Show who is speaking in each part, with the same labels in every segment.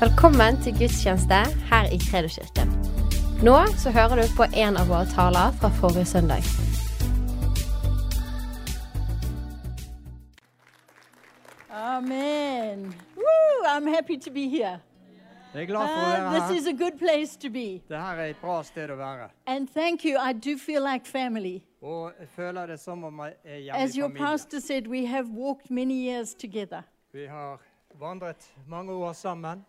Speaker 1: Velkommen til gudstjeneste her i Kredoskirken. Nå så hører du på en av våre taler fra forrige søndag.
Speaker 2: Amen. Woo, I'm happy to be here.
Speaker 3: Jeg er glad for å
Speaker 2: Uh,
Speaker 3: være
Speaker 2: this is a good place to be.
Speaker 3: Dette er et bra sted å være.
Speaker 2: And thank you. I do feel like family.
Speaker 3: Og jeg føler det som om jeg er hjemme
Speaker 2: As your pastor said, we have walked many years together.
Speaker 3: Vi har vandret mange år sammen.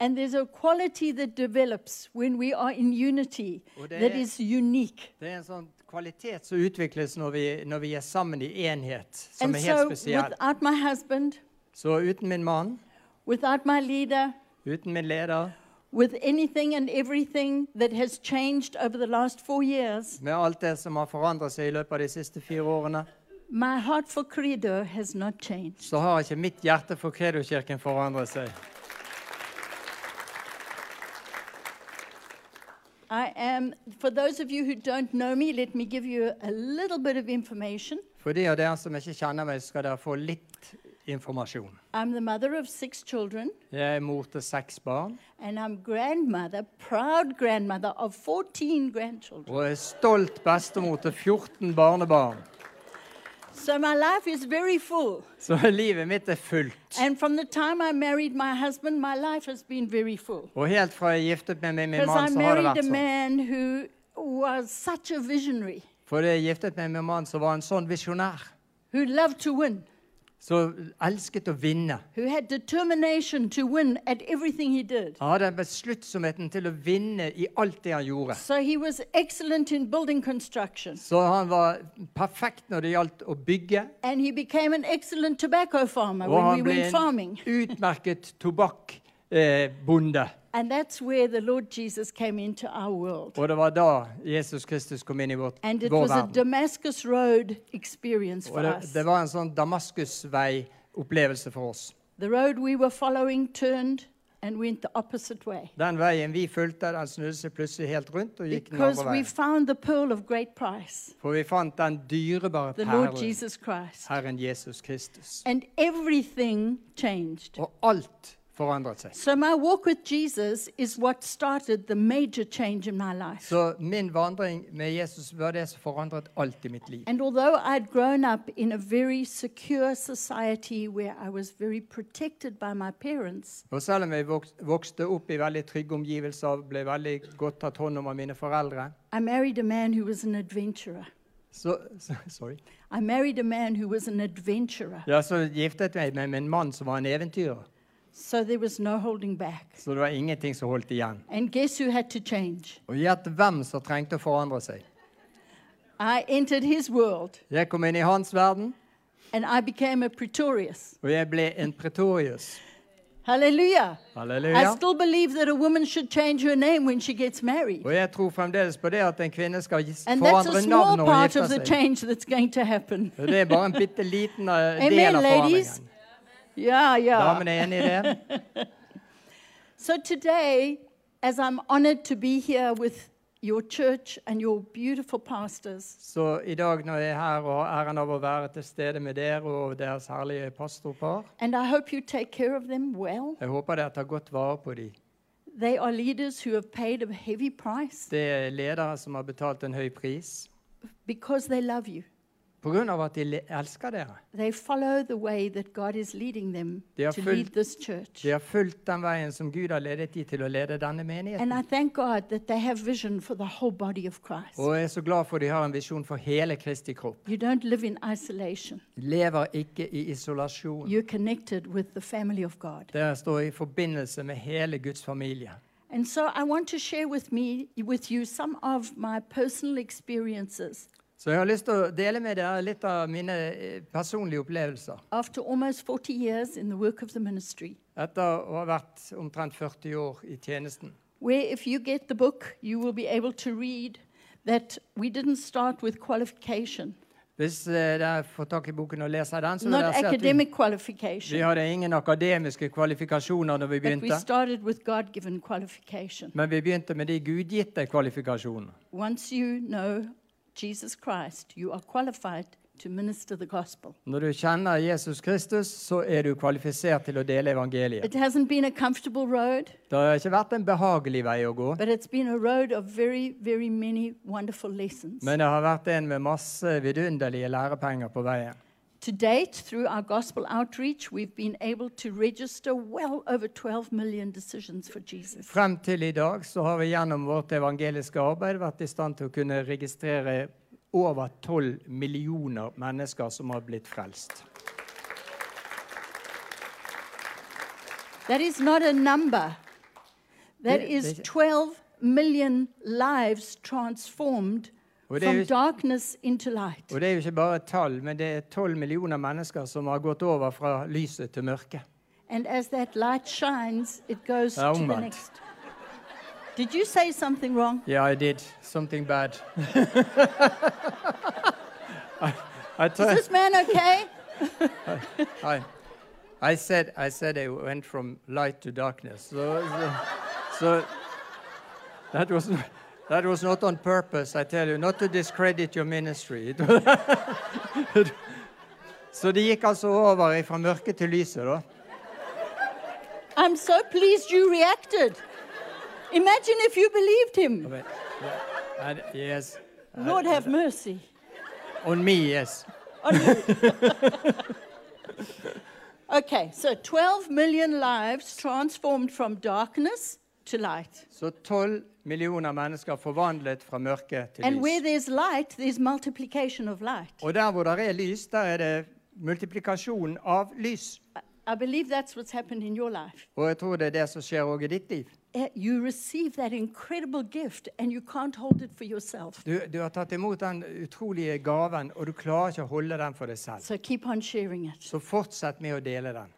Speaker 2: And there's a quality that develops when we are in unity
Speaker 3: er,
Speaker 2: that is unique.
Speaker 3: Det er en sånn kvalitet som utvikles når vi, når vi er sammen i enhet, som
Speaker 2: And
Speaker 3: er helt
Speaker 2: so,
Speaker 3: spesiell.
Speaker 2: without my husband,
Speaker 3: Så uten min mann,
Speaker 2: without my leader,
Speaker 3: uten min leder,
Speaker 2: with anything and everything that has changed over the last four years,
Speaker 3: med alt det som har forandret seg i løpet av de siste fire årene,
Speaker 2: my heart for Credo has not changed.
Speaker 3: så har ikke mitt hjerte for Kredokirken forandret seg.
Speaker 2: I am, for those of you who don't know me, let me give you a little bit of information.
Speaker 3: For de av dere som ikke kjenner meg, skal dere få litt informasjon.
Speaker 2: I'm the mother of six children,
Speaker 3: Jeg er mor til seks barn
Speaker 2: and I'm grandmother, proud grandmother of 14 grandchildren.
Speaker 3: og er stolt bestemor til 14 barnebarn.
Speaker 2: So my life is very full.
Speaker 3: Så livet mitt er fullt.
Speaker 2: And from the time I married my husband, my life has been very full.
Speaker 3: Og helt fra jeg giftet meg med min
Speaker 2: Because I
Speaker 3: mann, så har det
Speaker 2: married
Speaker 3: vært
Speaker 2: a
Speaker 3: sånn.
Speaker 2: man who was such a visionary,
Speaker 3: Fordi jeg giftet meg med min mann så var en sånn visjonær.
Speaker 2: who loved to win,
Speaker 3: Som elsket å vinne.
Speaker 2: who had determination to win at everything he did.
Speaker 3: Han hadde besluttsomheten til å vinne i alt det han gjorde.
Speaker 2: So he was excellent in building construction.
Speaker 3: Så han var perfekt når det gjaldt å bygge.
Speaker 2: And he became an excellent tobacco farmer
Speaker 3: Og han ble
Speaker 2: went
Speaker 3: en utmerket tobakkbonde.
Speaker 2: And that's where the Lord Jesus came into our world.
Speaker 3: Og det var da Jesus Kristus kom inn i vårt,
Speaker 2: And it
Speaker 3: vår
Speaker 2: was a
Speaker 3: verden.
Speaker 2: Damascus Road experience
Speaker 3: Og
Speaker 2: for
Speaker 3: det,
Speaker 2: us.
Speaker 3: det var en sånn Damaskusvei-opplevelse for oss.
Speaker 2: The road we were following turned and went the opposite way.
Speaker 3: Den veien vi fulgte, den snudde seg plutselig helt rundt og gikk den
Speaker 2: Because
Speaker 3: andre
Speaker 2: we
Speaker 3: veien.
Speaker 2: found the pearl of great price,
Speaker 3: For vi fant den dyrebare
Speaker 2: the Lord
Speaker 3: perlen,
Speaker 2: Jesus Christ.
Speaker 3: Herren Jesus Kristus.
Speaker 2: And everything changed.
Speaker 3: Og alt forandret seg.
Speaker 2: So my walk with Jesus is what started the major change in my life.
Speaker 3: Så min vandring med Jesus var det som forandret alt i mitt liv.
Speaker 2: And although I'd grown up in a very secure society where I was very protected by my parents,
Speaker 3: Og selv om jeg vok vokste opp i veldig trygge omgivelser, ble veldig godt tatt hånd om av mine foreldre,
Speaker 2: I married a man who was an adventurer.
Speaker 3: så, så, sorry.
Speaker 2: I married a man who was an adventurer.
Speaker 3: Ja, så giftet jeg meg med en mann som var en eventyrer.
Speaker 2: So there was no holding back.
Speaker 3: Så det var ingenting som holdt igjen.
Speaker 2: And guess who had to change?
Speaker 3: Og gjett hvem som trengte å forandre seg.
Speaker 2: I entered his world
Speaker 3: Jeg kom inn i hans verden,
Speaker 2: and I became a Pretorius.
Speaker 3: og jeg ble en pretorius.
Speaker 2: Hallelujah. I
Speaker 3: Halleluja.
Speaker 2: still believe that a woman should change her name when she gets married.
Speaker 3: Og jeg tror fremdeles på det at en kvinne skal gis-
Speaker 2: And that's a
Speaker 3: forandre
Speaker 2: small
Speaker 3: navn når
Speaker 2: part of the
Speaker 3: seg.
Speaker 2: change that's going to happen.
Speaker 3: Det er bare en bitte liten eh, del av
Speaker 2: ladies.
Speaker 3: forandringen.
Speaker 2: Yeah, yeah.
Speaker 3: Damene er enig i det?
Speaker 2: So today, as I'm honored to be here with your church and your beautiful pastors,
Speaker 3: Så i dag når jeg er her og æren av å være til stede med dere og deres herlige pastorpar,
Speaker 2: and I hope you take care of them well.
Speaker 3: jeg håper dere tar godt vare på dem.
Speaker 2: They are leaders who have paid a heavy price
Speaker 3: Det er ledere som har betalt en høy pris
Speaker 2: because they love you.
Speaker 3: På grunn av at de elsker dere.
Speaker 2: They follow the way that God is leading them
Speaker 3: They are
Speaker 2: to
Speaker 3: full-
Speaker 2: lead this church.
Speaker 3: De har fulgt den veien som Gud har ledet dem til å lede denne
Speaker 2: And
Speaker 3: menigheten.
Speaker 2: I thank God that they have vision for the whole body of Christ.
Speaker 3: Og jeg er så glad for at de har en visjon for hele Kristi kropp.
Speaker 2: You don't live in isolation.
Speaker 3: De lever ikke i isolasjon.
Speaker 2: You're connected with the family of God.
Speaker 3: Dere står i forbindelse med hele Guds familie.
Speaker 2: And so I want to share with me with you some of my personal experiences
Speaker 3: Så jeg har lyst til å dele med dere litt av mine eh, personlige opplevelser.
Speaker 2: after almost 40 years in the work of the ministry.
Speaker 3: Etter å ha vært omtrent 40 år i tjenesten.
Speaker 2: Where if you get the book, you will be able to read that we didn't start with qualification,
Speaker 3: Hvis eh, dere får tak i boken og leser den, så vil dere se at vi, vi hadde ingen akademiske kvalifikasjoner når vi begynte. Men vi begynte med de gudgitte kvalifikasjonene.
Speaker 2: Once you know Jesus Christ, you are qualified to minister the gospel.
Speaker 3: Når du kjenner Jesus Kristus, så er du kvalifisert til å dele evangeliet.
Speaker 2: It hasn't been a comfortable road,
Speaker 3: Det har ikke vært en behagelig vei å gå,
Speaker 2: but it's been a road of very, very many wonderful lessons.
Speaker 3: men det har vært en med masse vidunderlige lærepenger på veien.
Speaker 2: To date, through our gospel outreach, we've been able to register well over 12 million decisions for Jesus.
Speaker 3: Frem til i dag så har vi gjennom vårt evangeliske arbeid vært i stand til å kunne registrere over 12 millioner mennesker som har blitt frelst.
Speaker 2: That is not a number. That is
Speaker 3: they-
Speaker 2: 12 million lives transformed from darkness into light.
Speaker 3: Og det er jo ikke bare et tall, men det er 12 millioner mennesker som har gått over fra lyset til mørket.
Speaker 2: And as that light shines, it goes to the next. Did you say something wrong?
Speaker 3: Yeah, I did something bad. I, I,
Speaker 2: Is this man okay?
Speaker 3: I, I said I said I went from light to darkness. So, so, so that was that was not on purpose. I tell you, not to discredit your ministry. Så det gikk altså over fra mørket til lyset, da.
Speaker 2: I'm so pleased you reacted. Imagine if you believed him.
Speaker 3: But, yeah, and yes,
Speaker 2: Lord have mercy.
Speaker 3: on me, yes.
Speaker 2: Okay, so 12 million lives transformed from darkness to light.
Speaker 3: Så 12 millioner mennesker forvandlet fra mørke til
Speaker 2: And where
Speaker 3: lys.
Speaker 2: there's light, there's multiplication of light.
Speaker 3: Og der hvor det er lys, der er det multiplikasjon av lys.
Speaker 2: I- believe that's what's happened in your life.
Speaker 3: Og jeg tror det er det som skjer også i ditt liv.
Speaker 2: Eh, You receive that incredible gift and you can't hold it for yourself.
Speaker 3: Du, du har tatt imot den utrolige gaven, og du klarer ikke å holde den for deg selv.
Speaker 2: So keep on sharing it.
Speaker 3: Så fortsett med å dele den.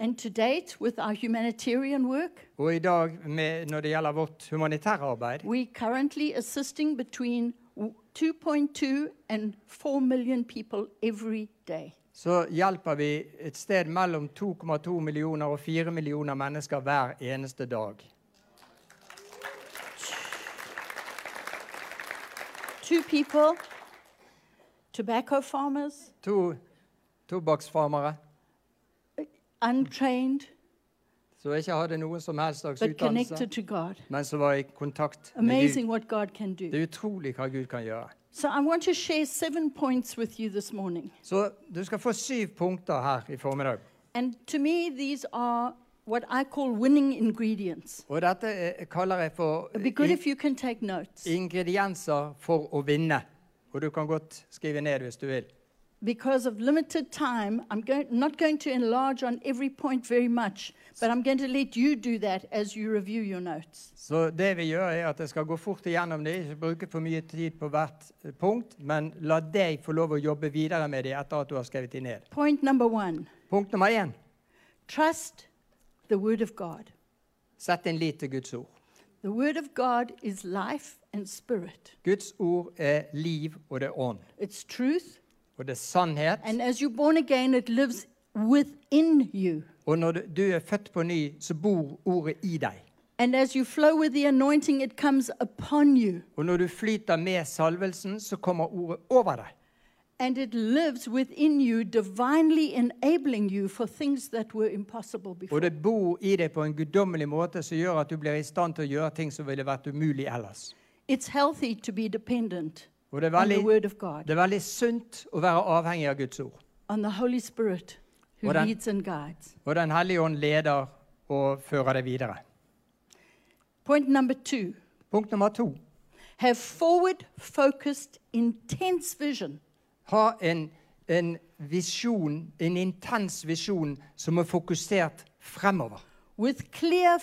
Speaker 2: And to date, with our humanitarian work,
Speaker 3: Og i dag, med, når det gjelder vårt humanitære arbeid,
Speaker 2: we're currently assisting between 2.2 and 4 million people every day.
Speaker 3: så hjelper vi et sted mellom 2,2 millioner og 4 millioner mennesker hver eneste dag.
Speaker 2: Two people, tobacco farmers,
Speaker 3: To tobakksfarmere
Speaker 2: untrained,
Speaker 3: som ikke hadde noen som helst slags utdannelse, men som var i kontakt med Gud. Det er utrolig hva Gud kan gjøre.
Speaker 2: So I want to share seven points with you this morning.
Speaker 3: Så du skal få syv punkter her i formiddag.
Speaker 2: And to me, these are what I call winning ingredients.
Speaker 3: Og dette er, kaller jeg for
Speaker 2: It'd be good if you can take notes.
Speaker 3: ingredienser for å vinne. Og du kan godt skrive ned hvis du vil.
Speaker 2: Because of limited time, I'm going, not going to enlarge on every point very much, but I'm going to let you do that as you review your notes.
Speaker 3: Så det vi gjør, er at jeg skal gå fort igjennom det, ikke bruke for mye tid på hvert eh, punkt, men la deg få lov å jobbe videre med det etter at du har skrevet de ned.
Speaker 2: Point number one
Speaker 3: Punkt nummer én
Speaker 2: trust the Word of God.
Speaker 3: sett din lit til Guds ord.
Speaker 2: The Word of God is life and spirit,
Speaker 3: Guds ord er liv, og det er ånd.
Speaker 2: it's truth,
Speaker 3: Og det er sannhet.
Speaker 2: and as you're born again, it lives within you.
Speaker 3: Og når du- du er født på ny, så bor ordet i deg.
Speaker 2: And as you flow with the anointing, it comes upon you.
Speaker 3: Og når du flyter med salvelsen, så kommer ordet over deg.
Speaker 2: And it lives within you, divinely enabling you for things that were impossible before.
Speaker 3: Og det bor i deg på en guddommelig måte som gjør at du blir i stand til å gjøre ting som ville vært umulig ellers.
Speaker 2: It's healthy to be dependent
Speaker 3: Og det er veldig, det er veldig sunt å være avhengig av Guds ord.
Speaker 2: Spirit og, guides.
Speaker 3: Og Den hellige ånd leder og fører det videre.
Speaker 2: Point number two
Speaker 3: Punkt nummer to.
Speaker 2: have forward focused, intense vision
Speaker 3: Ha en, en visjon, en intens visjon, som er fokusert fremover.
Speaker 2: with clear,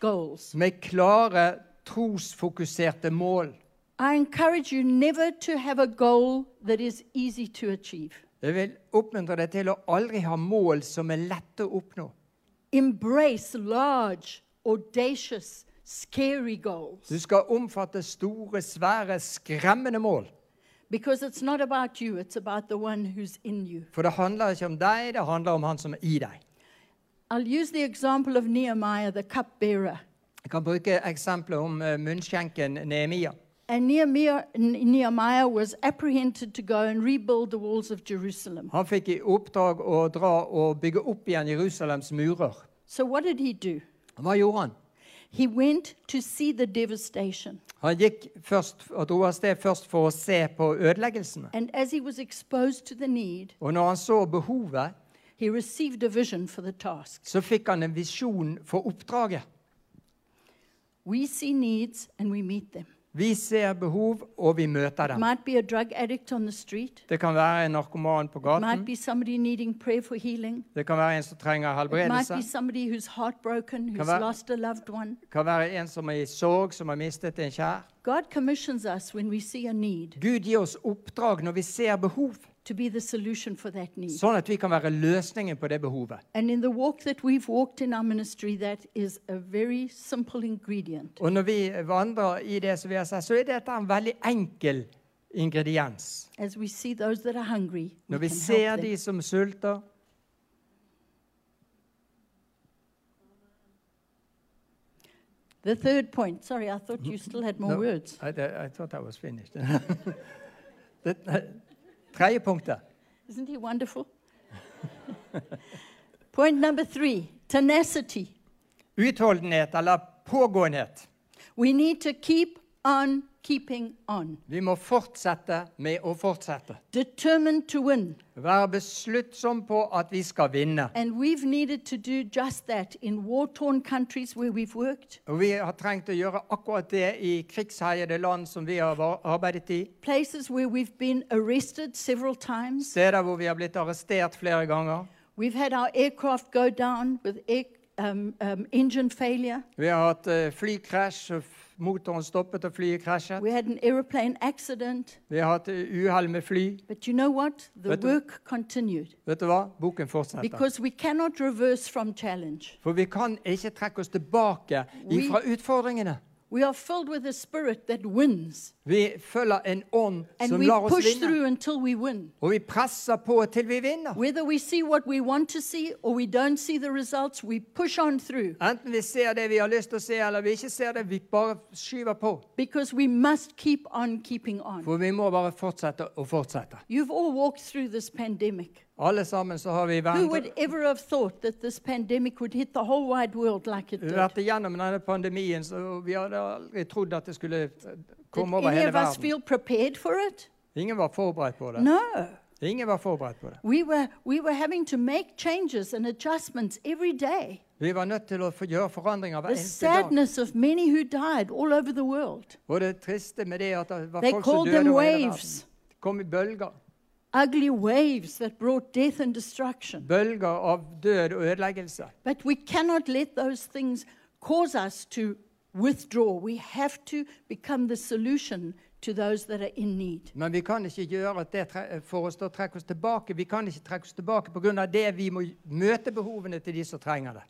Speaker 2: goals.
Speaker 3: Med klare, trosfokuserte mål.
Speaker 2: I encourage you never to have a goal that is easy to achieve.
Speaker 3: Jeg vil oppmuntre deg til å aldri ha mål som er lette å oppnå.
Speaker 2: Embrace large, audacious, scary goals
Speaker 3: Du skal omfatte store, svære, skremmende mål.
Speaker 2: because it's not about you, it's about the one who's in you.
Speaker 3: For det handler ikke om deg, det handler om han som er i deg.
Speaker 2: I'll use the example of Nehemiah, the cupbearer.
Speaker 3: Jeg kan bruke eksempelet om eh, munnskjenken Nehemia.
Speaker 2: And Nehemiah, was apprehended to go and rebuild the walls of Jerusalem.
Speaker 3: Han fikk i oppdrag å dra og bygge opp igjen Jerusalems murer.
Speaker 2: So, what did he do?
Speaker 3: Hva gjorde han?
Speaker 2: He went to see the devastation.
Speaker 3: Han gikk først, og dro av sted først for å se på ødeleggelsene.
Speaker 2: And as he was exposed to the need,
Speaker 3: Og når han så behovet,
Speaker 2: he received a vision for the task.
Speaker 3: så fikk han en visjon for oppdraget.
Speaker 2: We see needs and we meet them.
Speaker 3: Vi ser behov, og vi møter dem.
Speaker 2: might be a drug addict on the street.
Speaker 3: Det kan være en narkoman på gaten.
Speaker 2: be somebody needing prayer for healing.
Speaker 3: Det kan være en som trenger helbredelse.
Speaker 2: who's
Speaker 3: Kan være-
Speaker 2: lost a loved one.
Speaker 3: Det kan være en som er i sorg, som har mistet en kjær.
Speaker 2: God commissions us when we see a need
Speaker 3: Gud gir oss oppdrag når vi ser behov,
Speaker 2: to be the solution for that need.
Speaker 3: sånn at vi kan være løsningen på det behovet.
Speaker 2: And in the walk that we've walked in our ministry, that is a very simple ingredient.
Speaker 3: Og når vi vandrer i det som vi har sett, så er dette en veldig enkel ingrediens.
Speaker 2: As we see those that are hungry,
Speaker 3: Når
Speaker 2: we
Speaker 3: vi
Speaker 2: can
Speaker 3: ser
Speaker 2: help them.
Speaker 3: de som sulter,
Speaker 2: The third point. Sorry, I thought you still had more
Speaker 3: No.
Speaker 2: words.
Speaker 3: I, I thought I was finished. det tredje punktet.
Speaker 2: Isn't he wonderful? Point number three tenacity.
Speaker 3: Utholdenhet eller pågåenhet.
Speaker 2: We need to keep on keeping on.
Speaker 3: Vi må fortsette med å fortsette.
Speaker 2: Determined to win.
Speaker 3: Være besluttsom på at vi skal vinne.
Speaker 2: And we've needed to do just that in war torn countries where we've worked,
Speaker 3: Og vi har trengt å gjøre akkurat det i krigsherjede land som vi har arbeidet i.
Speaker 2: places where we've been arrested several times.
Speaker 3: Steder hvor vi har blitt arrestert flere ganger.
Speaker 2: We've had our aircraft go down with air, um, um, engine failure.
Speaker 3: Vi har hatt eh, flykrasj, motoren stoppet og flyet krasjet.
Speaker 2: We had an airplane accident.
Speaker 3: Vi har hatt uhell med fly.
Speaker 2: But you know what? The
Speaker 3: Vet du-
Speaker 2: continued
Speaker 3: Vet du hva? Boken fortsetter.
Speaker 2: because we cannot reverse from challenge.
Speaker 3: For vi kan ikke trekke oss tilbake fra utfordringene.
Speaker 2: We are filled with a spirit that wins.
Speaker 3: Vi følger en ånd
Speaker 2: And
Speaker 3: som
Speaker 2: we
Speaker 3: lar oss
Speaker 2: push
Speaker 3: vinne.
Speaker 2: through until we win.
Speaker 3: Og vi presser på til vi vinner.
Speaker 2: Whether we see what we want to see or we don't see the results, we push on through
Speaker 3: Enten vi ser det vi har lyst til å se, eller vi ikke ser det. Vi bare skyver på.
Speaker 2: because we must keep on keeping on.
Speaker 3: For vi må bare fortsette og fortsette.
Speaker 2: You've all walked through this pandemic.
Speaker 3: Alle sammen så har vi vært, igjennom denne pandemien, så vi hadde aldri trodd at det skulle
Speaker 2: Did
Speaker 3: komme over hele verden.
Speaker 2: feel prepared for it?
Speaker 3: Ingen var forberedt på det.
Speaker 2: No.
Speaker 3: Ingen var forberedt på det.
Speaker 2: We were, we were having to make changes and adjustments every day.
Speaker 3: Vi var nødt til å gjøre forandringer hver eneste dag.
Speaker 2: sadness of many who died all over the world.
Speaker 3: Og det triste med det at det var
Speaker 2: They
Speaker 3: folk som døde over hele verden. Det kom i bølger.
Speaker 2: Ugly waves that brought death and destruction.
Speaker 3: Bølger av død og ødeleggelse.
Speaker 2: But we cannot let those things cause us to withdraw. We have to become the solution to those that are in need.
Speaker 3: Men vi kan ikke gjøre at det får oss til å trekke oss tilbake. Vi kan ikke trekke oss tilbake pga. det. Vi må møte behovene til de som trenger det.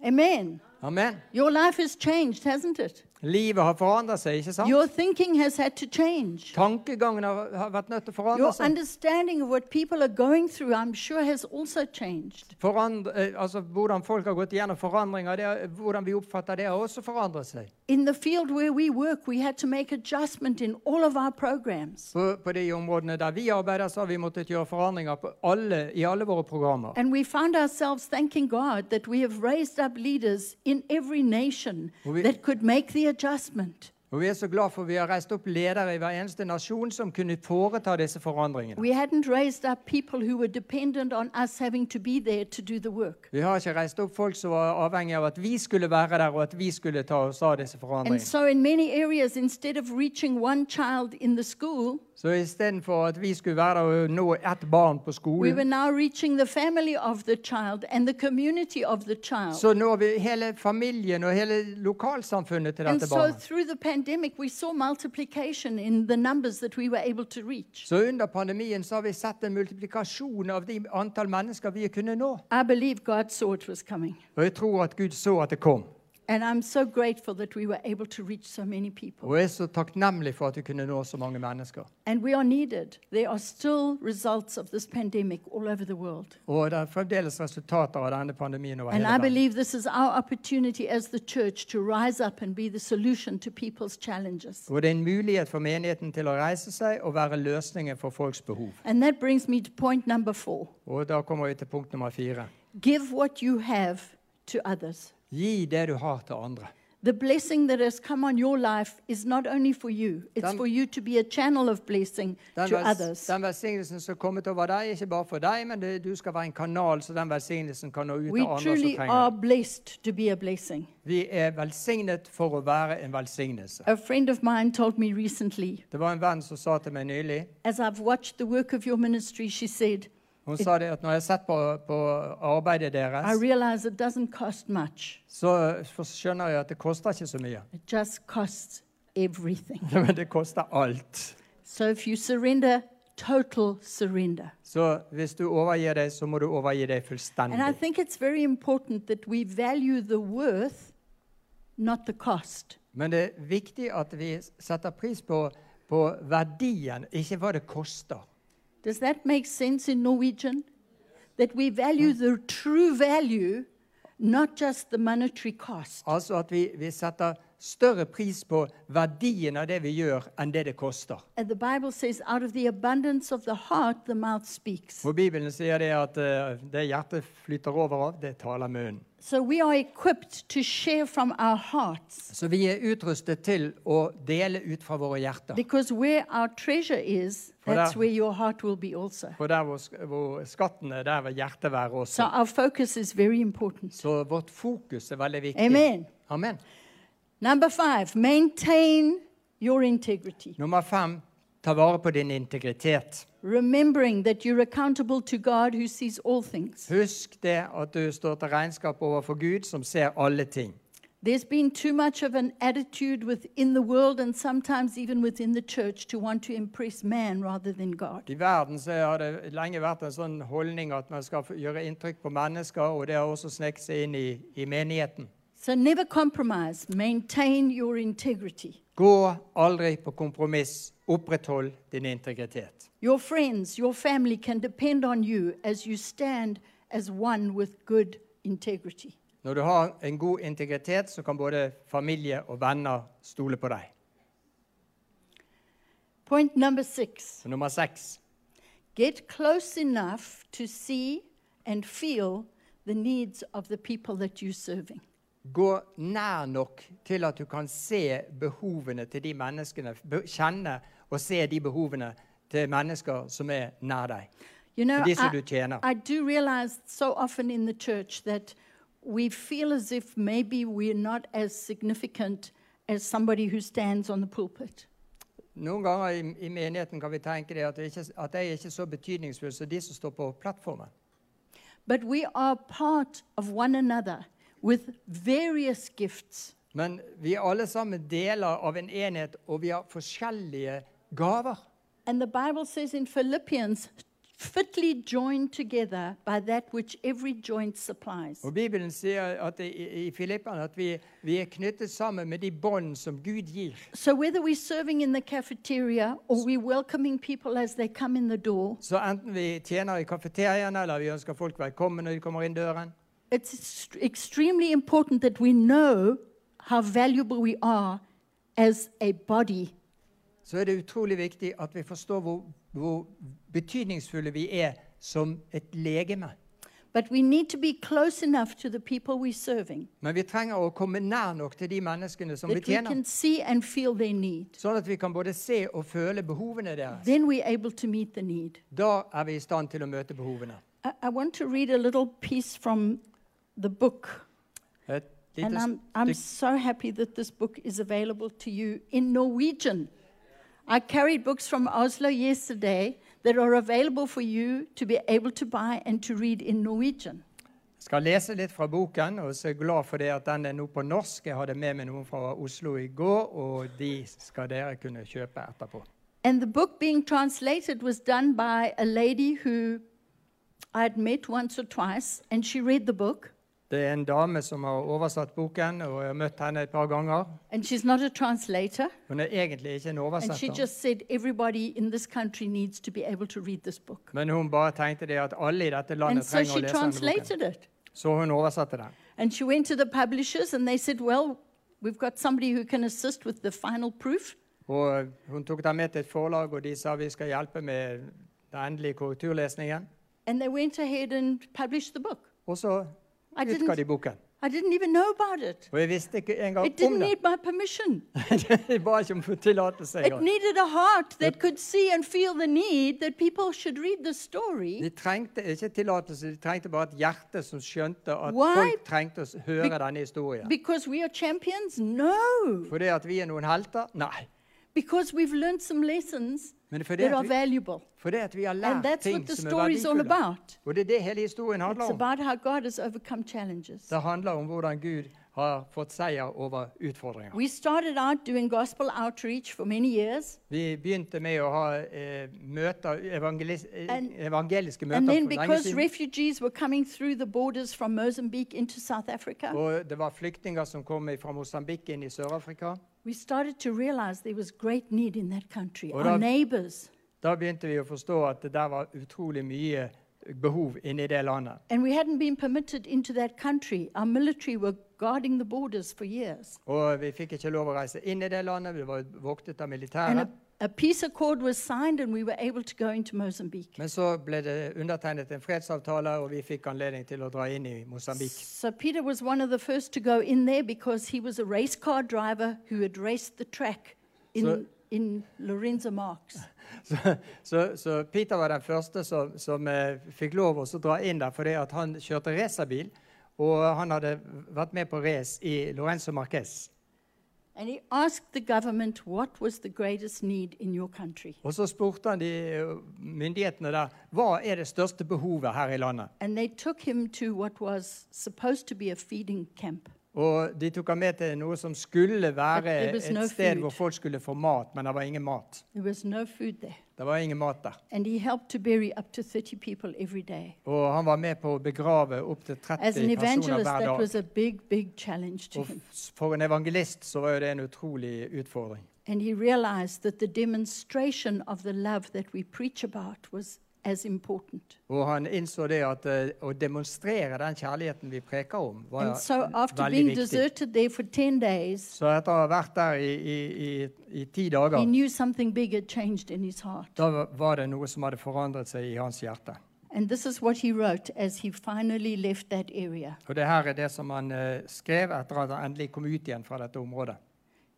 Speaker 2: Amen.
Speaker 3: Amen.
Speaker 2: Your life has changed, hasn't it?
Speaker 3: Livet har forandret seg, ikke sant?
Speaker 2: Your thinking has had to change.
Speaker 3: Tankegangen har, har vært nødt til å forandre
Speaker 2: Your
Speaker 3: seg.
Speaker 2: understanding of what people are going through, I'm sure, has also changed.
Speaker 3: Forandre, eh, altså, hvordan folk har gått igjennom forandringer, det, er- hvordan vi oppfatter det, har også forandret seg.
Speaker 2: In the field where we work, we had to make adjustment in all of our programs.
Speaker 3: På, på de områdene der vi arbeider, så har vi måttet gjøre forandringer på alle, i alle våre programmer.
Speaker 2: And we found ourselves thanking God that we have raised up leaders in every nation
Speaker 3: we-
Speaker 2: that could make the adjustment.
Speaker 3: Og Vi er så glad for vi har reist opp ledere i hver eneste nasjon som kunne foreta disse forandringene.
Speaker 2: We hadn't raised up people who were dependent on us having to be there to do the work.
Speaker 3: Vi har ikke reist opp folk som var avhengig av at vi skulle være der, og at vi skulle ta oss av disse
Speaker 2: And so, in many areas, instead of reaching one child in the school,
Speaker 3: Så istedenfor at vi skulle være og nå ett barn på skolen,
Speaker 2: were now reaching the family of the child and the community of the child.
Speaker 3: så når vi hele familien og hele lokalsamfunnet til dette
Speaker 2: so,
Speaker 3: barnet.
Speaker 2: pandemic, we saw multiplication in the numbers that we were able to reach.
Speaker 3: Så under pandemien så har vi sett en multiplikasjon av de antall mennesker vi kunne nå. Og jeg tror at Gud så at det kom.
Speaker 2: And I'm so grateful that we were able to reach so many people.
Speaker 3: Og jeg er så takknemlig for at vi kunne nå så mange mennesker.
Speaker 2: And we are needed. There are still results of this pandemic all over the world.
Speaker 3: Og det er fremdeles resultater av denne pandemien over
Speaker 2: And
Speaker 3: hele
Speaker 2: I
Speaker 3: verden.
Speaker 2: believe this is our opportunity as the church to rise up and be the solution to people's challenges.
Speaker 3: Og det er en mulighet for menigheten til å reise seg og være løsningen for folks behov.
Speaker 2: And that brings me to point number four
Speaker 3: Og da kommer vi til punkt nummer fire.
Speaker 2: give what you have to others.
Speaker 3: Gi det du har til andre.
Speaker 2: The blessing that has come on your life is not only for you, it's
Speaker 3: Den-
Speaker 2: for you to be a channel of blessing to others.
Speaker 3: den velsignelsen som kommet over deg, ikke bare for deg, men det, du skal være en kanal så den velsignelsen kan nå ut
Speaker 2: We
Speaker 3: til andre som
Speaker 2: truly
Speaker 3: trenger
Speaker 2: are blessed to be a blessing.
Speaker 3: Vi er velsignet for å være en velsignelse.
Speaker 2: A friend of mine told me recently,
Speaker 3: Det var en venn som sa til meg nylig
Speaker 2: as I've watched the work of your ministry, she said,
Speaker 3: Hun sa det at når jeg har sett på, på arbeidet deres, så skjønner jeg at det koster ikke så mye. Men det koster alt.
Speaker 2: So surrender, total surrender.
Speaker 3: Så hvis du overgir deg, så må du overgi deg
Speaker 2: And I
Speaker 3: fullstendig.
Speaker 2: think it's very important that we value the worth, not the cost.
Speaker 3: Men det er viktig at vi setter pris på, på verdien, ikke hva det koster.
Speaker 2: Does that make sense in Norwegian? That we value the true value, not just the monetary cost.
Speaker 3: Altså at vi, vi setter større pris på verdien av det vi gjør, enn det det koster.
Speaker 2: Says, heart, the.
Speaker 3: For Bibelen sier det at uh, det hjertet flyter over av, det taler munnen.
Speaker 2: So we are equipped to share from our hearts
Speaker 3: Så vi er utrustet til å dele ut fra våre hjerter.
Speaker 2: because where our treasure is,
Speaker 3: For
Speaker 2: that's where your heart will be also.
Speaker 3: For der hvor, hvor skatten er, der vil hjertet være
Speaker 2: So
Speaker 3: også.
Speaker 2: our focus is very important.
Speaker 3: Så vårt fokus er veldig viktig.
Speaker 2: Amen.
Speaker 3: Amen.
Speaker 2: Number five, maintain your integrity.
Speaker 3: Nummer fem, ta vare på din integritet.
Speaker 2: Remembering that you're accountable to God who sees all things.
Speaker 3: Husk det at du står til regnskap overfor Gud, som ser alle ting.
Speaker 2: There's been too much of an attitude within the world and sometimes even within the church to want to impress man rather than God.
Speaker 3: I verden så har det lenge vært en sånn holdning at man skal gjøre inntrykk på mennesker, og det har også sneket seg inn i, i menigheten.
Speaker 2: So never compromise. Maintain your integrity.
Speaker 3: Gå aldri på kompromiss. Oppretthold din integritet.
Speaker 2: Your friends, your family can depend on you as you stand as one with good integrity.
Speaker 3: Når du har en god integritet, så kan både familie og venner stole på deg.
Speaker 2: Point number six
Speaker 3: Så nummer seks.
Speaker 2: get close enough to see and feel the needs of the people that you're serving.
Speaker 3: Gå nær nok til at du kan se behovene til de menneskene. Kjenne og se de behovene til mennesker som er nær deg.
Speaker 2: You know,
Speaker 3: som
Speaker 2: I,
Speaker 3: du tjener.
Speaker 2: I do realize so often in the church that we feel as if maybe we're not as significant as somebody who stands on the pulpit.
Speaker 3: Noen ganger i, i menigheten kan vi tenke det at, det ikke, at jeg er ikke så betydningsfull som de som står på plattformen.
Speaker 2: But we are part of one another with various gifts.
Speaker 3: Men vi er alle sammen deler av en enhet, og vi har forskjellige gaver.
Speaker 2: And the Bible says in Philippians, fitly joined together by that which every joint supplies.
Speaker 3: Og Bibelen sier at i, i Filippene at vi, vi er knyttet sammen med de bånd som Gud gir.
Speaker 2: So whether we're serving in the cafeteria or we're welcoming people as they come in the door,
Speaker 3: Så enten vi tjener i kafeteriaen eller vi ønsker folk velkommen når de kommer inn døren,
Speaker 2: it's extremely important that we know how valuable we are as a body.
Speaker 3: så er det utrolig viktig at vi forstår hvor, hvor betydningsfulle vi er som et legeme.
Speaker 2: But we need to be close enough to the people we're serving
Speaker 3: Men vi trenger å komme nær nok til de menneskene som vi
Speaker 2: that we
Speaker 3: tjener,
Speaker 2: can see and feel their need.
Speaker 3: sånn at vi kan både se og føle behovene deres.
Speaker 2: Then we're able to meet the need.
Speaker 3: Da er vi i stand til å møte behovene.
Speaker 2: I, I want to read a little piece from the book.
Speaker 3: Et lite
Speaker 2: And I'm, I'm so happy that this book is available to you in Norwegian. I carried books from Oslo yesterday that are available for you to be able to buy and to read in Norwegian.
Speaker 3: Jeg skal lese litt fra boken, og så er jeg glad for det at den er nå på norsk. Jeg hadde med meg noen fra Oslo i går, og de skal dere kunne kjøpe etterpå.
Speaker 2: And the book being translated was done by a lady who I'd met once or twice, and she read the book.
Speaker 3: Det er en dame som har oversatt boken, og jeg har møtt henne et par ganger.
Speaker 2: And.
Speaker 3: Hun er egentlig ikke en
Speaker 2: And
Speaker 3: oversetter, men hun bare tenkte det at alle i dette
Speaker 2: And
Speaker 3: landet
Speaker 2: so
Speaker 3: trenger å lese denne boken.
Speaker 2: it.
Speaker 3: Så hun oversatte den.
Speaker 2: And she went to the publishers and they said, Well, we've got somebody who can assist with the final proof.
Speaker 3: Og hun tok den med til et forlag, og de sa vi skal hjelpe med den endelige korrekturlesningen.
Speaker 2: And they went ahead and published the book.
Speaker 3: Og så utga de boken.
Speaker 2: I didn't even know about it.
Speaker 3: Og jeg visste ikke engang
Speaker 2: It didn't
Speaker 3: om
Speaker 2: need
Speaker 3: det.
Speaker 2: my permission.
Speaker 3: Jeg ba ikke om tillatelse
Speaker 2: It
Speaker 3: engang.
Speaker 2: needed a heart that could see and feel the need that people should read the story
Speaker 3: De trengte ikke tillatelse, de trengte bare et hjerte som skjønte at
Speaker 2: Why?
Speaker 3: folk trengte å høre
Speaker 2: Be-
Speaker 3: denne historien.
Speaker 2: because we are champions? No.
Speaker 3: Fordi at vi er noen helter? Nei.
Speaker 2: Because we've learned some lessons
Speaker 3: Men fordi
Speaker 2: that
Speaker 3: at
Speaker 2: are
Speaker 3: vi,
Speaker 2: valuable.
Speaker 3: fordi at vi har
Speaker 2: And that's what
Speaker 3: ting
Speaker 2: the
Speaker 3: som er
Speaker 2: story is all
Speaker 3: verdifulle.
Speaker 2: about.
Speaker 3: Og det er det hele historien handler
Speaker 2: It's
Speaker 3: om.
Speaker 2: about how God has overcome challenges.
Speaker 3: Det handler om hvordan Gud har fått seier over utfordringer.
Speaker 2: We started out doing gospel outreach for many years.
Speaker 3: Vi begynte med å ha eh, møter, evangelis eh,
Speaker 2: And-
Speaker 3: evangeliske møter
Speaker 2: And then,
Speaker 3: for lenge siden.
Speaker 2: refugees were coming through the borders from Mozambique into South Africa,
Speaker 3: Og det var flyktninger som kom fra Mosambik inn i Sør-Afrika.
Speaker 2: we started to realize there was great need in that country.
Speaker 3: Well,
Speaker 2: Our neighbors.
Speaker 3: Da begynte vi å forstå at det der var utrolig mye behov inni det landet.
Speaker 2: And we hadn't been permitted into that country. Our military were guarding the borders for years.
Speaker 3: Og vi fikk ikke lov å reise inn i det landet, vi var voktet av militæret.
Speaker 2: a, a peace accord was signed, and we were able to go into Mozambique.
Speaker 3: Men så ble det undertegnet en fredsavtale, og vi fikk anledning til å dra inn i Mosambik.
Speaker 2: So Peter was one of the first to go in there because he was a race car driver who had raced the track in,
Speaker 3: So-
Speaker 2: in Lorenzo Marx.
Speaker 3: Så, så, så Peter var den første som, som uh, fikk lov å dra inn der fordi han kjørte racerbil. Og han hadde vært med på race i Lorenzo Marquez. Og så spurte han de eh, myndighetene der hva er det største behovet her i landet.
Speaker 2: And they took him to what was supposed to be a feeding camp.
Speaker 3: Og de tok ham med til noe som skulle være et sted hvor folk skulle få mat, men det var ingen mat.
Speaker 2: No.
Speaker 3: Det var ingen mat der.
Speaker 2: And he helped to bury up to 30 people every day.
Speaker 3: Og han var med på å begrave opptil 30 personer hver dag.
Speaker 2: big, big
Speaker 3: Og for en evangelist så var jo det en utrolig utfordring.
Speaker 2: And he realized that the demonstration of the love that we preach about was as important.
Speaker 3: Og han innså det at uh, å demonstrere den kjærligheten vi preker om, var
Speaker 2: And so, after being
Speaker 3: viktig.
Speaker 2: deserted there for 10 days,
Speaker 3: Så etter å ha vært der i, i, i, i ti dager,
Speaker 2: he knew something big had changed in his heart.
Speaker 3: da var- var det noe som hadde forandret seg i hans hjerte.
Speaker 2: And this is what he wrote as he finally left that area.
Speaker 3: Og det her er det som han uh, skrev etter at han endelig kom ut igjen fra dette området.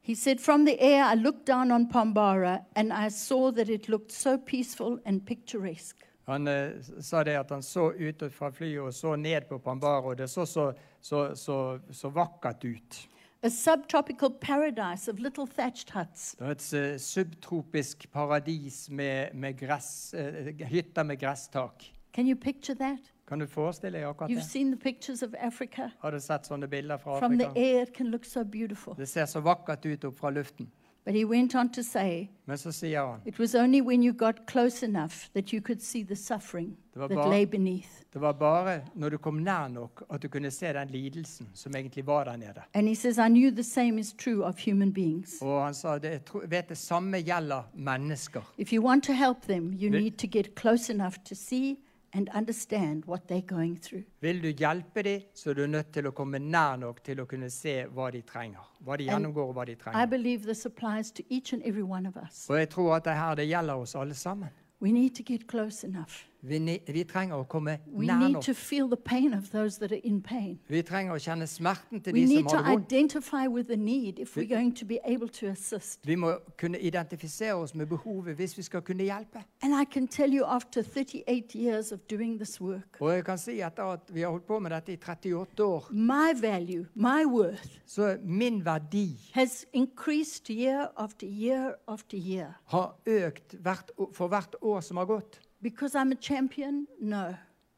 Speaker 2: He said, From the air, I looked down on Pombara and I saw that it looked so peaceful and picturesque.
Speaker 3: Han eh, sa det at han så ut fra flyet og så ned på Pambara, og det så så, så, så, så vakkert ut.
Speaker 2: A subtropical paradise of little thatched huts.
Speaker 3: Det var et eh, subtropisk paradis med, med gress, eh, hytter med gresstak.
Speaker 2: Can you picture that?
Speaker 3: Kan du forestille deg akkurat
Speaker 2: You've
Speaker 3: det?
Speaker 2: seen the pictures of Africa.
Speaker 3: Har du sett sånne bilder fra
Speaker 2: From the
Speaker 3: Afrika?
Speaker 2: air, it can look so beautiful.
Speaker 3: Det ser så vakkert ut opp fra luften.
Speaker 2: But he went on to say,
Speaker 3: Men så sier han
Speaker 2: It was only when you got close enough that you could see the suffering
Speaker 3: Det var
Speaker 2: that
Speaker 3: bare-
Speaker 2: lay beneath.
Speaker 3: det var bare når du kom nær nok at du kunne se den lidelsen som egentlig var der nede.
Speaker 2: And he says, I knew the same is true of human beings.
Speaker 3: Og han sa det, jeg tror- vet det samme gjelder mennesker.
Speaker 2: If you want to help them, you
Speaker 3: Vil-
Speaker 2: need to get close enough to see and understand what they're going through.
Speaker 3: Vil du hjelpe dem, så er du nødt til å komme nær nok til å kunne se hva de trenger. Hva de gjennomgår, og hva de
Speaker 2: I
Speaker 3: trenger.
Speaker 2: believe this applies to each and every one of us.
Speaker 3: Og jeg tror at det her det gjelder oss alle sammen.
Speaker 2: We need to get close enough.
Speaker 3: Vi, vi trenger å komme nær
Speaker 2: need
Speaker 3: nok.
Speaker 2: to feel the pain of those that are in pain.
Speaker 3: Vi trenger å kjenne smerten til
Speaker 2: We
Speaker 3: de som har det vondt. Vi-
Speaker 2: going to be able to assist.
Speaker 3: Vi må kunne identifisere oss med behovet hvis vi skal kunne hjelpe.
Speaker 2: And I can tell you, after 38 years of doing this work,
Speaker 3: Og jeg kan si etter at vi har holdt på med dette i 38 år,
Speaker 2: my value, my worth,
Speaker 3: så min verdi
Speaker 2: year after year after year.
Speaker 3: har økt hvert, for hvert år som har gått.
Speaker 2: Because I'm a champion? No.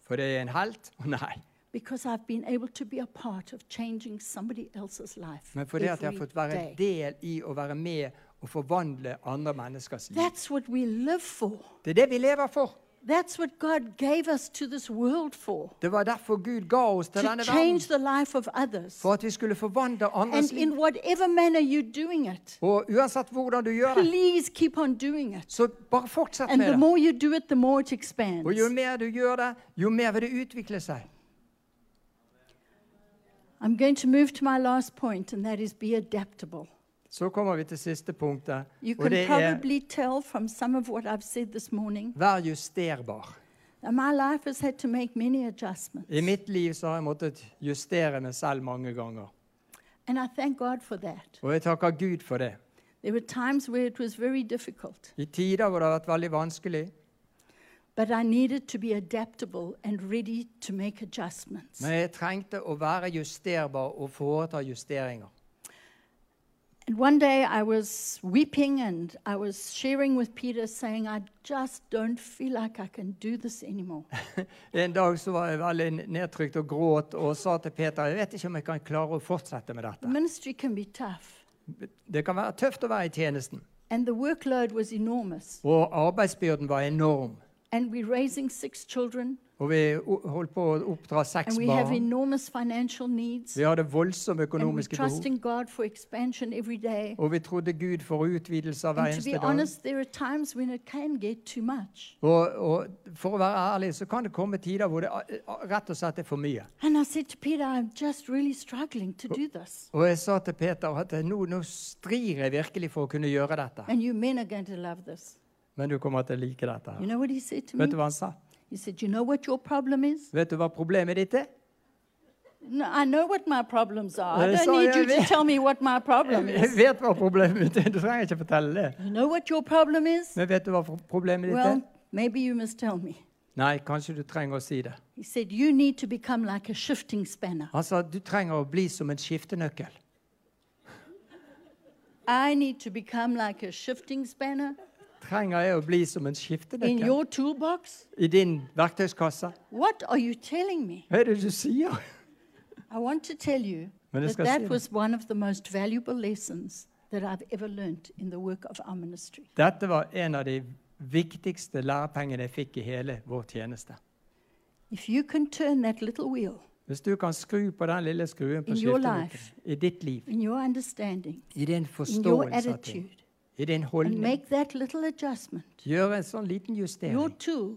Speaker 3: For det er en helt? Nei.
Speaker 2: Because I've been able to be a part of changing somebody else's life.
Speaker 3: Men fordi at jeg har fått være
Speaker 2: day.
Speaker 3: del i å være med og forvandle andre menneskers liv.
Speaker 2: That's what we live for.
Speaker 3: Det er det vi lever for.
Speaker 2: That's what God gave us to this world for.
Speaker 3: Det var derfor Gud ga oss til
Speaker 2: To
Speaker 3: denne
Speaker 2: change
Speaker 3: verden.
Speaker 2: the life of others.
Speaker 3: For at vi skulle forvandle andres
Speaker 2: And in
Speaker 3: liv.
Speaker 2: whatever manner you're doing it,
Speaker 3: Og uansett hvordan du gjør det,
Speaker 2: please keep on doing it.
Speaker 3: så bare fortsett
Speaker 2: And
Speaker 3: med
Speaker 2: the
Speaker 3: det.
Speaker 2: more you do it, the more it expands.
Speaker 3: Og jo mer du gjør det, jo mer vil det utvikle seg.
Speaker 2: I'm going to move to my last point, and that is be adaptable.
Speaker 3: Så kommer vi til siste punktet,
Speaker 2: You
Speaker 3: og det er
Speaker 2: tell from some of what I've said this morning
Speaker 3: vær justerbar.
Speaker 2: that my life has had to make many adjustments.
Speaker 3: I mitt liv så har jeg måttet justere meg selv mange ganger.
Speaker 2: And I thank God for that.
Speaker 3: Og jeg takker Gud for det.
Speaker 2: There were times where it was very difficult,
Speaker 3: I tider hvor det har vært veldig vanskelig,
Speaker 2: but I needed to be adaptable and ready to make adjustments.
Speaker 3: men jeg trengte å være justerbar og foreta justeringer.
Speaker 2: And one day I was weeping and I was sharing with Peter, saying, I just don't feel like I can do this anymore.
Speaker 3: En dag så var jeg veldig nedtrykt og gråt og sa til Peter jeg vet ikke om jeg kan klare å fortsette med
Speaker 2: The
Speaker 3: dette.
Speaker 2: ministry can be tough,
Speaker 3: Det kan være tøft å være i tjenesten.
Speaker 2: and the workload was enormous.
Speaker 3: Og arbeidsbyrden var enorm.
Speaker 2: And we're raising six children,
Speaker 3: Og vi holdt på å oppdra seks barn.
Speaker 2: needs.
Speaker 3: Vi hadde voldsomme økonomiske behov.
Speaker 2: trusting God for expansion every day.
Speaker 3: Og vi trodde Gud for utvidelse av hver eneste dag.
Speaker 2: honest, there are times when it can get too much.
Speaker 3: Og, og for å være ærlig så kan det komme tider hvor det rett og slett er for mye.
Speaker 2: Peter, really this.
Speaker 3: Og jeg sa til Peter at nå, nå strir jeg virkelig for å kunne gjøre dette.
Speaker 2: Men
Speaker 3: du kommer til å like dette.
Speaker 2: You know
Speaker 3: Vet du hva han sa?
Speaker 2: He said, You know what your problem is?
Speaker 3: Vet du hva problemet ditt er?
Speaker 2: No, I know what my problems are. I
Speaker 3: Uh,
Speaker 2: don't need you to tell me what my problem
Speaker 3: Jeg
Speaker 2: is.
Speaker 3: vet hva problemet mitt er. Du trenger ikke fortelle det.
Speaker 2: You know what your problem is?
Speaker 3: Men vet du hva problemet ditt
Speaker 2: Well,
Speaker 3: er?
Speaker 2: maybe you must tell me.
Speaker 3: Nei, kanskje du trenger å si det.
Speaker 2: He said, You need to become like a shifting spanner.
Speaker 3: Han sa du trenger å bli som en skiftenøkkel.
Speaker 2: I need to become like a shifting spanner
Speaker 3: Trenger jeg å bli som en
Speaker 2: in
Speaker 3: skiftenøkkel i din verktøyskasse?
Speaker 2: What are you telling me?
Speaker 3: Hva er det du sier?
Speaker 2: I want to tell you that that was one of the most valuable lessons that I've ever learned in the work of our ministry.
Speaker 3: Dette var en av de viktigste lærepengene jeg fikk i hele vår tjeneste.
Speaker 2: If you can turn that little wheel
Speaker 3: Hvis du kan skru på den lille skruen på
Speaker 2: In your life.
Speaker 3: i ditt liv,
Speaker 2: in your understanding,
Speaker 3: i din
Speaker 2: in your
Speaker 3: forståelse av ting, i din holdning,
Speaker 2: make that little adjustment,
Speaker 3: gjøre en sånn liten justering,
Speaker 2: tool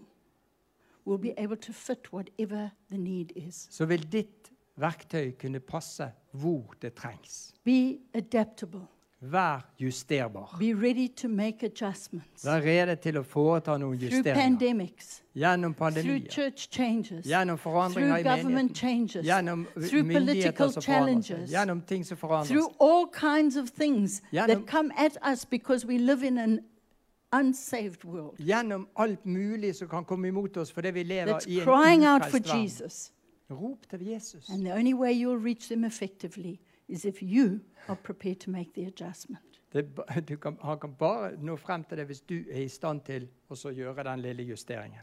Speaker 2: will be able to fit whatever the need is.
Speaker 3: så vil ditt verktøy kunne passe hvor det trengs.
Speaker 2: Be adaptable.
Speaker 3: Vær justerbar.
Speaker 2: Be ready to make adjustments.
Speaker 3: Vær rede til å foreta noen justeringer.
Speaker 2: pandemics,
Speaker 3: Gjennom pandemier,
Speaker 2: changes,
Speaker 3: gjennom forandringer i menigheten,
Speaker 2: changes,
Speaker 3: gjennom myndigheter som forandrer seg, gjennom ting som forandrer
Speaker 2: through
Speaker 3: seg.
Speaker 2: all kinds of things
Speaker 3: Gjennom-
Speaker 2: that come at us because we live in an unsaved world
Speaker 3: Gjennom alt mulig som kan komme imot oss fordi vi lever
Speaker 2: that's
Speaker 3: i en
Speaker 2: crying out for
Speaker 3: verden.
Speaker 2: Jesus.
Speaker 3: Rop til Jesus.
Speaker 2: And the only way you'll reach them effectively is if you are prepared to make the adjustment.
Speaker 3: Det, er du kan, han kan bare nå frem til det hvis du er i stand til å så gjøre den lille justeringen.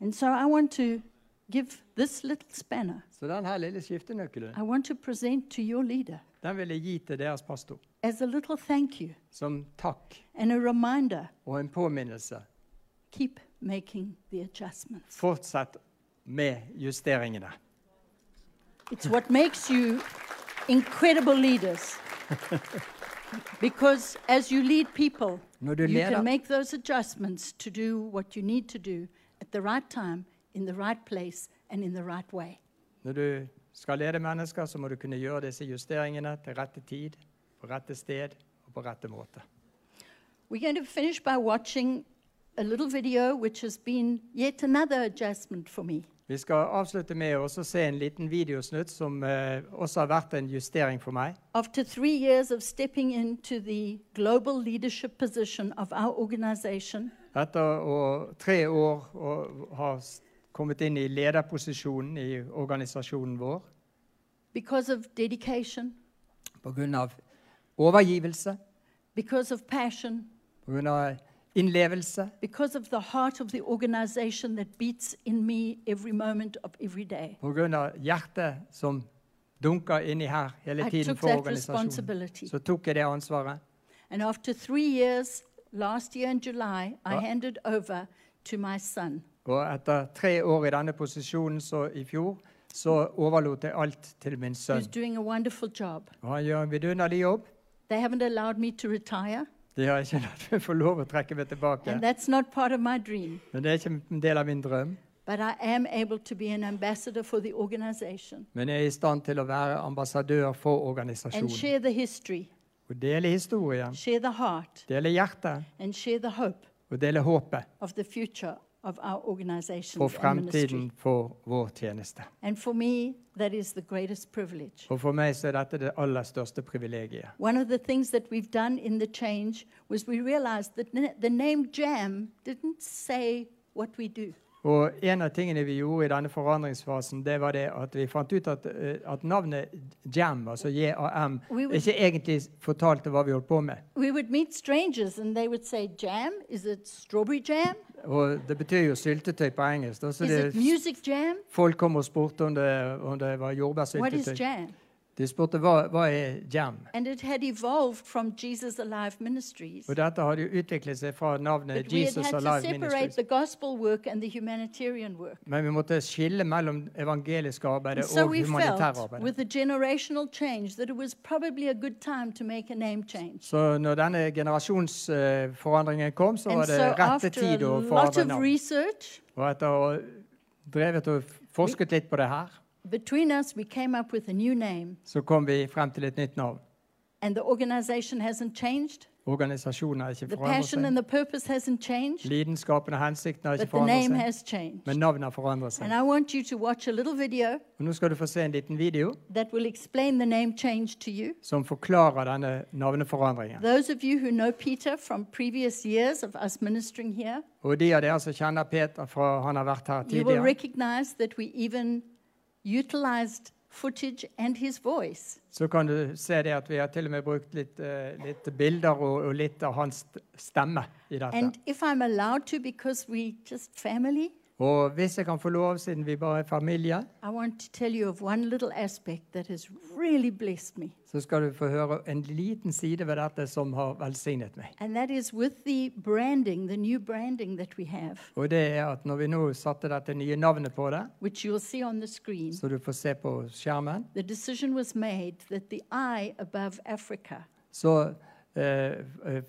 Speaker 2: And so I want to give this little spanner,
Speaker 3: Så denne lille skiftenøkkelen
Speaker 2: I want to present to your leader
Speaker 3: den vil jeg gi til deres pastor
Speaker 2: as a little thank you
Speaker 3: som takk
Speaker 2: and a reminder
Speaker 3: og en påminnelse.
Speaker 2: keep making the adjustments.
Speaker 3: Fortsett med justeringene.
Speaker 2: It's what makes you incredible leaders. because as you lead people, you can make those adjustments to do what you need to do at the right time, in the right place, and in the right way.
Speaker 3: når du skal lede mennesker, så må du kunne gjøre disse justeringene til rette tid, på rette sted og på rette måte.
Speaker 2: We're going to finish by watching a little video which has been yet another adjustment for me.
Speaker 3: Vi skal avslutte med å se en liten videosnutt som uh, også har vært en justering for meg.
Speaker 2: After three years of stepping into the global leadership position of our organization,
Speaker 3: Etter å, tre år å ha kommet inn i lederposisjonen i organisasjonen vår
Speaker 2: because of dedication,
Speaker 3: av overgivelse,
Speaker 2: because of passion,
Speaker 3: pga. innlevelse,
Speaker 2: because of the heart of the organization that beats in me every moment of every day.
Speaker 3: pga. hjertet som dunker inni her hele tiden for organisasjonen, så tok jeg det ansvaret.
Speaker 2: And after three years, last year in July, I
Speaker 3: Ja.
Speaker 2: handed over to my son.
Speaker 3: Og etter tre år i denne posisjonen så i fjor, så overlot jeg alt til min sønn.
Speaker 2: who's doing a wonderful job.
Speaker 3: Og han gjør en vidunderlig jobb.
Speaker 2: They haven't allowed me to retire,
Speaker 3: De har ikke latt meg få lov å trekke meg tilbake.
Speaker 2: and that's not part of my dream.
Speaker 3: Men det er ikke en del av min drøm.
Speaker 2: But I am able to be an ambassador for the organization
Speaker 3: Men jeg er i stand til å være ambassadør for organisasjonen.
Speaker 2: share the history,
Speaker 3: Og dele historien,
Speaker 2: share the heart,
Speaker 3: dele hjertet
Speaker 2: and share the hope
Speaker 3: og dele håpet
Speaker 2: of the future of our organization
Speaker 3: for
Speaker 2: and
Speaker 3: for vår tjeneste.
Speaker 2: And for me, that is the greatest privilege.
Speaker 3: Og for meg så er dette det aller største privilegiet.
Speaker 2: One of the things that we've done in the change was we realized that the name JAM didn't say what we do.
Speaker 3: Og en av tingene vi gjorde i denne forandringsfasen, det var det at vi fant ut at, eh, at navnet JAM, altså J-A-M, ikke egentlig fortalte hva vi holdt på med.
Speaker 2: Say, Jam? Jam?
Speaker 3: Og det betyr jo syltetøy på engelsk. Så det, folk kom og spurte om det, om det var
Speaker 2: What is
Speaker 3: jordbærsyltetøy. De spurte hva, hva er jam.
Speaker 2: And it had evolved from Jesus Alive Ministries.
Speaker 3: Og dette hadde jo utviklet seg fra navnet
Speaker 2: But
Speaker 3: Jesus Alive Ministries.
Speaker 2: the gospel work and the humanitarian work.
Speaker 3: Men vi måtte skille mellom evangelisk arbeid
Speaker 2: so
Speaker 3: og
Speaker 2: humanitære
Speaker 3: humanitær arbeid.
Speaker 2: with the generational change that it was probably a good time to make a name change.
Speaker 3: Så når denne generasjonsforandringen kom, så
Speaker 2: And
Speaker 3: var
Speaker 2: so
Speaker 3: det rette tid å forandre navn. Og etter å ha drevet og forsket litt på det her,
Speaker 2: between us we came up with a new name.
Speaker 3: så kom vi frem til et nytt navn.
Speaker 2: And the organization hasn't changed.
Speaker 3: Organisasjonen har ikke
Speaker 2: The
Speaker 3: forandret
Speaker 2: passion and the purpose hasn't changed.
Speaker 3: Lidenskapen og hensikten har ikke
Speaker 2: But the name
Speaker 3: forandret seg.
Speaker 2: has changed.
Speaker 3: Men navnet har forandret
Speaker 2: And
Speaker 3: seg.
Speaker 2: I want you to watch a little video
Speaker 3: Og nå skal du få se en liten video
Speaker 2: that will explain the name change to you.
Speaker 3: som forklarer denne navneforandringen.
Speaker 2: Those of you who know Peter from previous years of us ministering here,
Speaker 3: Og de av dere som kjenner Peter fra han har vært her
Speaker 2: you will
Speaker 3: tidligere,
Speaker 2: recognize that we even utilized footage and his voice.
Speaker 3: så kan du se det at vi har til og med brukt litt, uh, litt bilder og, og litt av hans stemme i dette.
Speaker 2: And if I'm allowed to, because we just family,
Speaker 3: Og hvis jeg kan få lov, siden vi bare er familie,
Speaker 2: really
Speaker 3: så skal du få høre en liten side ved dette som har velsignet meg.
Speaker 2: The branding, the
Speaker 3: Og det er at når vi nå satte dette nye navnet på det,
Speaker 2: which you'll see on the screen,
Speaker 3: så du får se på skjermen,
Speaker 2: the was made that the I above Africa
Speaker 3: så eh, eh,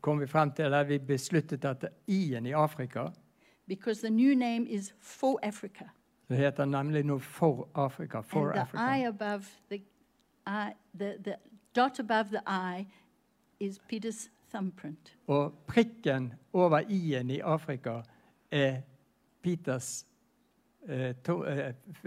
Speaker 3: kom vi frem til, eller vi besluttet at i-en i Afrika,
Speaker 2: because the new name is for Africa.
Speaker 3: det heter nemlig nå For Afrika. For
Speaker 2: and the
Speaker 3: Africa.
Speaker 2: I above the I, the, the dot above the I is Peter's thumbprint.
Speaker 3: Og prikken over i-en i Afrika er Peters to,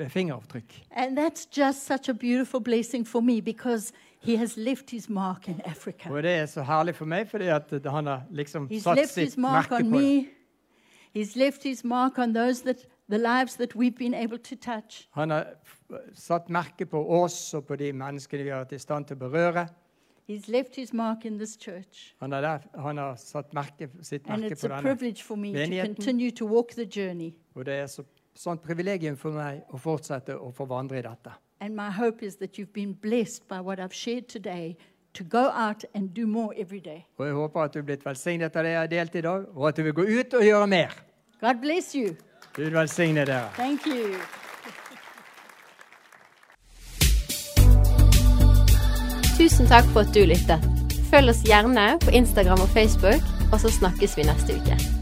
Speaker 3: fingeravtrykk.
Speaker 2: And that's just such a beautiful blessing for me because he has left his mark in Africa.
Speaker 3: Og det er så herlig for meg, fordi at han har liksom
Speaker 2: He's
Speaker 3: satt
Speaker 2: left
Speaker 3: sitt
Speaker 2: his mark
Speaker 3: merke
Speaker 2: on
Speaker 3: på det.
Speaker 2: He's left his mark on those that the lives that we've been able to touch.
Speaker 3: Han har satt merke på oss og på de menneskene vi har vært i stand til å berøre.
Speaker 2: He's left his mark in this church.
Speaker 3: Han har, der, han har satt merke, sitt
Speaker 2: And
Speaker 3: merke
Speaker 2: it's
Speaker 3: på
Speaker 2: a
Speaker 3: denne.
Speaker 2: privilege for me to
Speaker 3: menigheten.
Speaker 2: continue to walk the journey.
Speaker 3: Og det er så, sånn privilegium for meg å fortsette å forvandre i dette.
Speaker 2: And my hope is that you've been blessed by what I've shared today to go out and do more every day.
Speaker 3: Og jeg håper at du er blitt velsignet av det jeg har delt i dag, og at du vil gå ut og gjøre mer.
Speaker 2: God bless you.
Speaker 3: Gud velsigne dere.
Speaker 2: Thank you.
Speaker 1: Tusen takk for at du lyttet. Følg oss gjerne på Instagram og Facebook, og så snakkes vi neste uke.